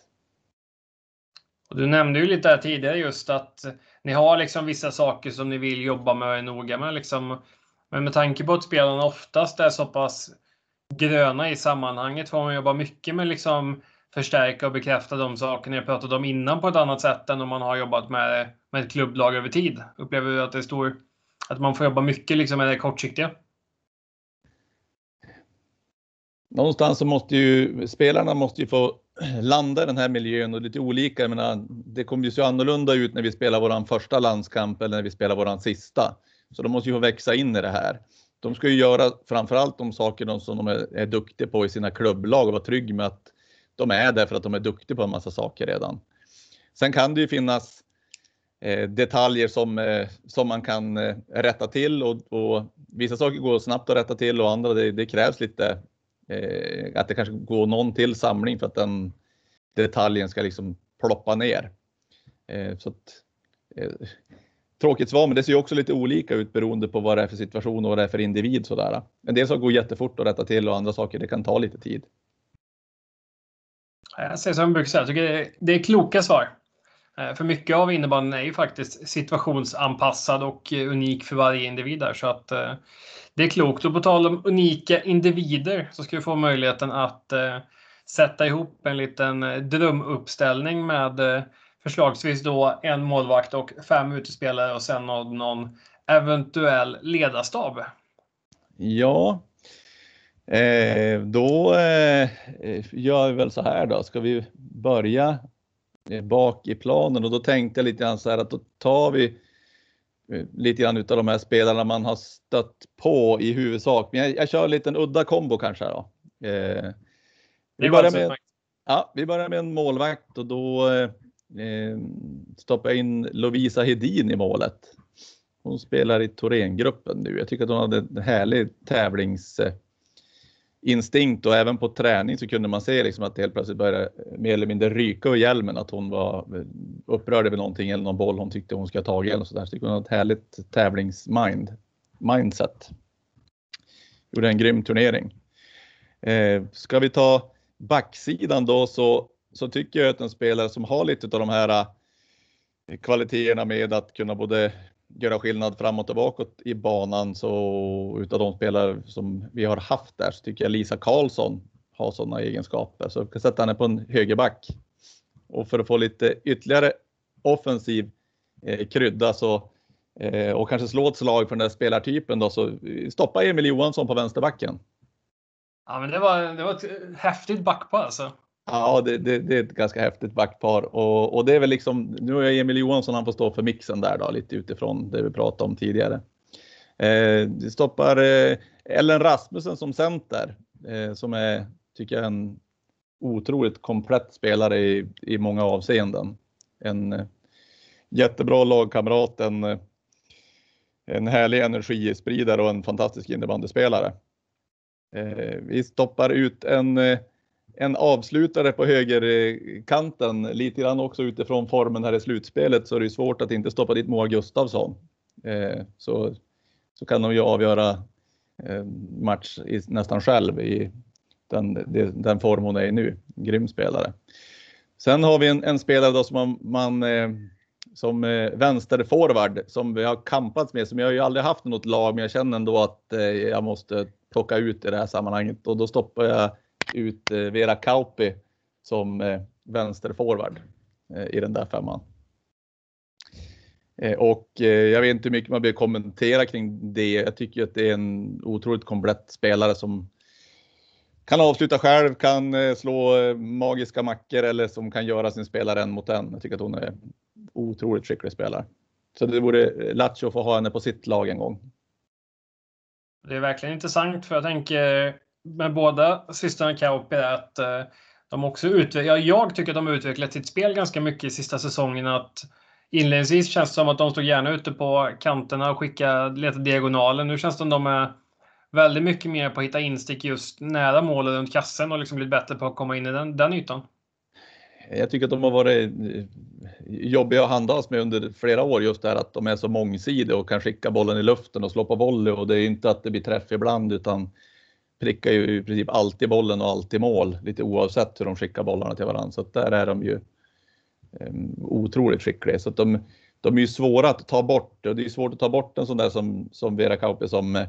Och du nämnde ju lite här tidigare just att ni har liksom vissa saker som ni vill jobba med och är noga med. Liksom. Men med tanke på att spelarna oftast är så pass gröna i sammanhanget får man jobba mycket med liksom förstärka och bekräfta de sakerna jag pratade om innan på ett annat sätt än om man har jobbat med, med ett klubblag över tid. Upplever du att det är stor, att man får jobba mycket liksom med det kortsiktiga? Någonstans så måste ju spelarna måste ju få landa i den här miljön och lite olika. Jag menar, det kommer ju se annorlunda ut när vi spelar våran första landskamp eller när vi spelar våran sista. Så de måste ju få växa in i det här. De ska ju göra framförallt de saker som de är, är duktiga på i sina klubblag och vara trygg med att de är där för att de är duktiga på en massa saker redan. Sen kan det ju finnas eh, detaljer som, eh, som man kan eh, rätta till och, och, vissa saker går snabbt att rätta till och andra det, det krävs lite eh, att det kanske går någon till samling för att den detaljen ska liksom ploppa ner. Eh, så att, eh, tråkigt svar, men det ser ju också lite olika ut beroende på vad det är för situation och vad det är för individ. Sådär. En del saker går jättefort att rätta till och andra saker det kan ta lite tid. Eh, jag säger som jag brukar säga, jag tycker det är kloka svar. Eh, för mycket av innebandyn är ju faktiskt situationsanpassad och eh, unik för varje individ där, så att det är klokt. Och på tal om unika individer så ska vi få möjligheten att eh, sätta ihop en liten drömuppställning med förslagsvis då en målvakt och fem utespelare och sen någon eventuell ledarstab. Ja, Eh, då eh, gör vi väl så här då, ska vi börja eh, bak i planen och då tänkte jag lite grann så här att då tar vi eh, lite grann utav de här spelarna man har stött på i huvudsak. Men jag, jag kör en liten udda kombo kanske då. Eh, vi, börjar med, ja, vi börjar med en målvakt och då eh, stoppar jag in Lovisa Hedin i målet. Hon spelar i Thorengruppen nu. Jag tycker att hon hade en härlig tävlings instinkt och även på träning så kunde man se liksom att det helt plötsligt började mer eller mindre ryka ur hjälmen att hon var upprörd över någonting eller någon boll hon tyckte hon skulle ha tagit eller så där. Så hon var ett härligt tävlingsmind, mindset. Gjorde en grym turnering. Eh, ska vi ta backsidan då så, så tycker jag att en spelare som har lite av de här eh, kvaliteterna med att kunna både göra skillnad framåt och bakåt i banan så utav de spelare som vi har haft där så tycker jag Lisa Karlsson har sådana egenskaper. Så jag kan sätta henne på en högerback. Och för att få lite ytterligare offensiv eh, krydda så eh, och kanske slå ett slag för den där spelartypen då så stoppa Emil Johansson på vänsterbacken. Ja, men det var, det var ett häftigt backpar alltså. Ja, det, det, det, är ett ganska häftigt backpar och, och det är väl liksom, nu är Emil Johansson, han får stå för mixen där då, lite utifrån det vi pratade om tidigare. Eh, det stoppar eh, Ellen Rasmussen som center, eh, som är, tycker jag, en otroligt komplett spelare i, i många avseenden. En eh, jättebra lagkamrat, en, eh, en härlig energispridare och en fantastisk innebandyspelare. Eh, vi stoppar ut en eh, en avslutare på högerkanten, lite grann också utifrån formen här i slutspelet så är det svårt att inte stoppa dit Moa Gustafsson. Eh, så, så kan de ju avgöra eh, match i, nästan själv i den, den form hon är i nu. Grym spelare. Sen har vi en, en spelare då som man, man eh, som eh, vänsterforward som vi har kampats med, som jag ju aldrig haft något lag, men jag känner ändå att eh, jag måste plocka ut i det här sammanhanget och då stoppar jag ut eh, Vera Kauppi som eh, vänsterforward eh, i den där femman. Och jag vet inte hur mycket man behöver kommentera kring det. Jag tycker att det är en otroligt komplett spelare som kan avsluta själv, kan slå magiska mackor eller som kan göra sin spelare en mot en. Jag tycker att hon är otroligt skicklig spelare. Så det vore Lattjo att få ha henne på sitt lag en gång. Det är verkligen intressant för jag tänker med båda systrarna Kauppi att eh, de också utvecklar, jag tycker att de har utvecklat sitt spel ganska mycket i sista säsongen. Att Inledningsvis känns det som att de stod gärna ute på kanterna och skickade, letade diagonalen. Nu känns det som att de är väldigt mycket mer på att hitta instick just nära målet runt kassen och liksom blivit bättre på att komma in i den, den ytan. Jag tycker att de har varit eh, jobbiga att handlas med under flera år just det här att de är så mångsidiga och kan skicka bollen i luften och slå på volley och det är inte att det blir träff ibland utan prickar ju i princip alltid bollen och alltid mål lite oavsett hur de skickar bollarna till varandra. Så där är de ju um, otroligt skicklig. Så att de, de är ju svåra att ta bort och det är svårt att ta bort en sån där som, som Vera Kauppi som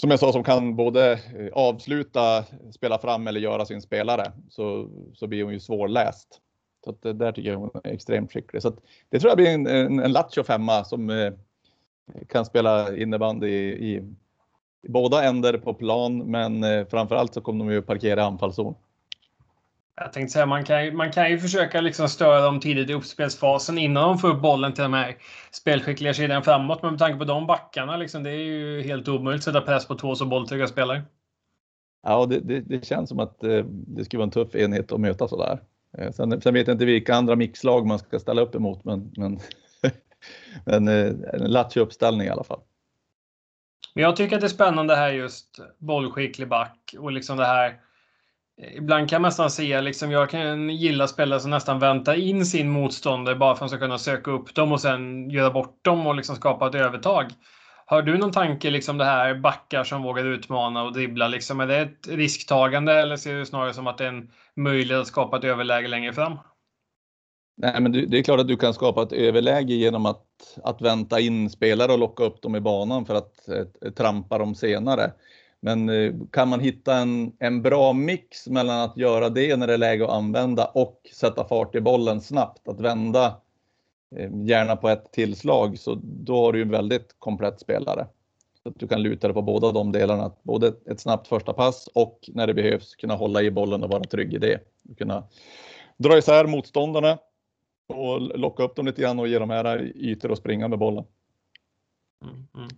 som jag sa, som kan både eh, avsluta, spela fram eller göra sin spelare så, så blir hon ju svårläst. Så att det där tycker jag hon är extremt skicklig. Så att det tror jag blir en, en, en Lattjo femma som eh, kan spela innebandy i, i båda ändar på plan, men eh, framförallt så kommer de ju parkera anfallszon. Jag tänkte säga, man kan, man kan ju försöka liksom störa dem tidigt i uppspelsfasen innan de får upp bollen till de här spelskickliga kedjan framåt. Men med tanke på de backarna, liksom, det är ju helt omöjligt att sätta press på två så bolltrygga spelare. Ja, det, det, det, känns som att eh, det skulle vara en tuff enhet att möta sådär. Eh, sen, sen vet jag inte vilka andra mixlag man ska ställa upp emot, men, men, men en latchig uppställning i alla fall. Men jag tycker att det är spännande här just bollskicklig back och liksom det här eh, Ibland kan man nästan se, liksom, jag kan gilla spelare som nästan väntar in sin motståndare bara för att de ska kunna söka upp dem och sen göra bort dem och liksom skapa ett övertag. Har du någon tanke, liksom det här backar som vågar utmana och dribbla, liksom, är det ett risktagande eller ser du snarare som att det är en möjlighet att skapa ett överläge längre fram? Nej, men det är klart att du kan skapa ett överläge genom att, att vänta in spelare och locka upp dem i banan för att eh, trampa dem senare. Men eh, kan man hitta en, en bra mix mellan att göra det när det är läge att använda och sätta fart i bollen snabbt, att vända eh, gärna på ett tillslag, så då har du en väldigt komplett spelare. Så att du kan luta dig på båda de delarna, både ett snabbt första pass och när det behövs kunna hålla i bollen och vara trygg i det. Kunna dra isär motståndarna och locka upp dem lite grann och ge dem här ytor att springa med bollen. Mm, mm.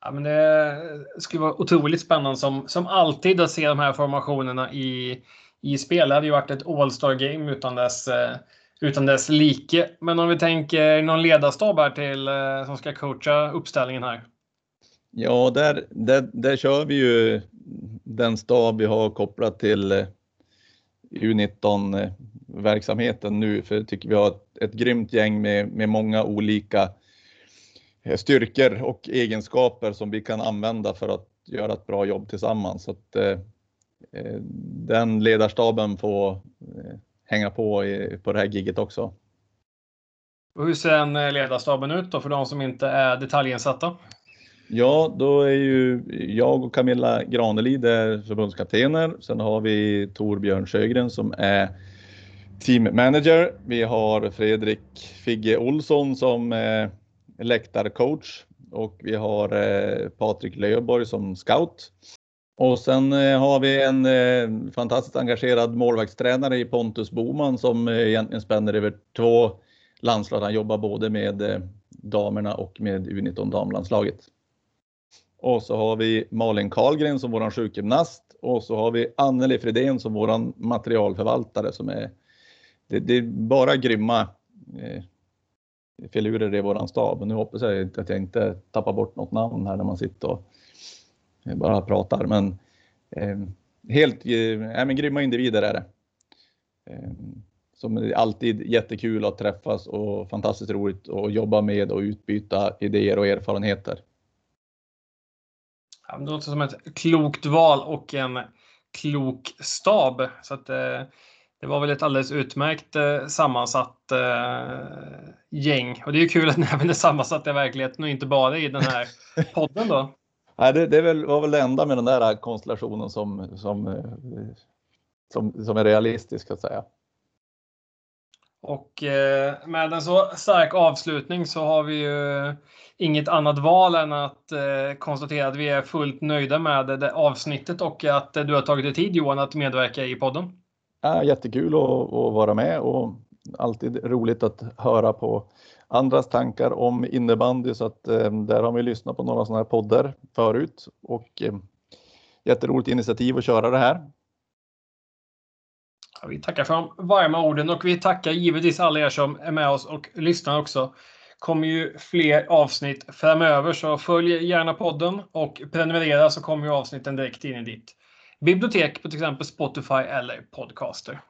Ja, men det skulle vara otroligt spännande som, som alltid att se de här formationerna i, i spel. Det hade ju varit ett All-Star game utan dess, eh, utan dess like. Men om vi tänker någon ledarstab här till eh, som ska coacha uppställningen här. Ja, där, där, där kör vi ju den stab vi har kopplat till eh, U19 verksamheten nu, för jag tycker vi har ett, ett grymt gäng med, med många olika Eh, styrkor och egenskaper som vi kan använda för att göra ett bra jobb tillsammans. Så att, eh, eh den ledarstaben får eh, hänga på i, på det här giget också. Och hur ser den eh, ledarstaben ut då för de som inte är detaljinsatta? Ja, då är ju jag och Camilla Granelid förbundskaptener. Sen har vi Torbjörn Sjögren som är team manager. Vi har Fredrik Figge Olsson som eh, läktarcoach och vi har eh, Patrik Löfborg som scout. Och sen eh, har vi en eh, fantastiskt engagerad målvaktstränare i Pontus Boman som eh, egentligen spänner över två landslag. Han jobbar både med eh, damerna och med U19 damlandslaget. Och så har vi Malin Karlgren som våran sjukgymnast och så har vi Anneli Fredén som våran materialförvaltare som är det, det är bara grymma eh, filurer i våran stab. Och nu hoppas jag att jag inte tappar bort något namn här när man sitter och eh, bara pratar. Men eh, helt eh, men grymma individer är det. Eh, som är alltid jättekul att träffas och fantastiskt roligt att jobba med och utbyta idéer och erfarenheter. Ja, det låter som ett klokt val och en klok stab. Så att, eh, det var väl ett alldeles utmärkt eh, sammansatt eh, gäng. Och det är ju kul att ni även är sammansatt i verkligheten och inte bara i den här podden då. Nej, det, det väl, var väl det enda med den där konstellationen som, som, eh, som, som är realistisk att säga. Och eh, med en så stark avslutning så har vi ju inget annat val än att eh, konstatera att vi är fullt nöjda med det avsnittet och att du har tagit dig tid Johan att medverka i podden är jättekul att, att vara med och alltid roligt att höra på andras tankar om innebandy så att eh, där har vi lyssnat på några sådana här poddar förut och eh, jätteroligt initiativ att köra det här. Ja, vi tackar för de varma orden och vi tackar givetvis alla er som är med oss och lyssnar också. kommer ju fler avsnitt framöver så följ gärna podden och prenumerera så kommer ju avsnitten direkt in i ditt bibliotek på till exempel Spotify eller Podcaster.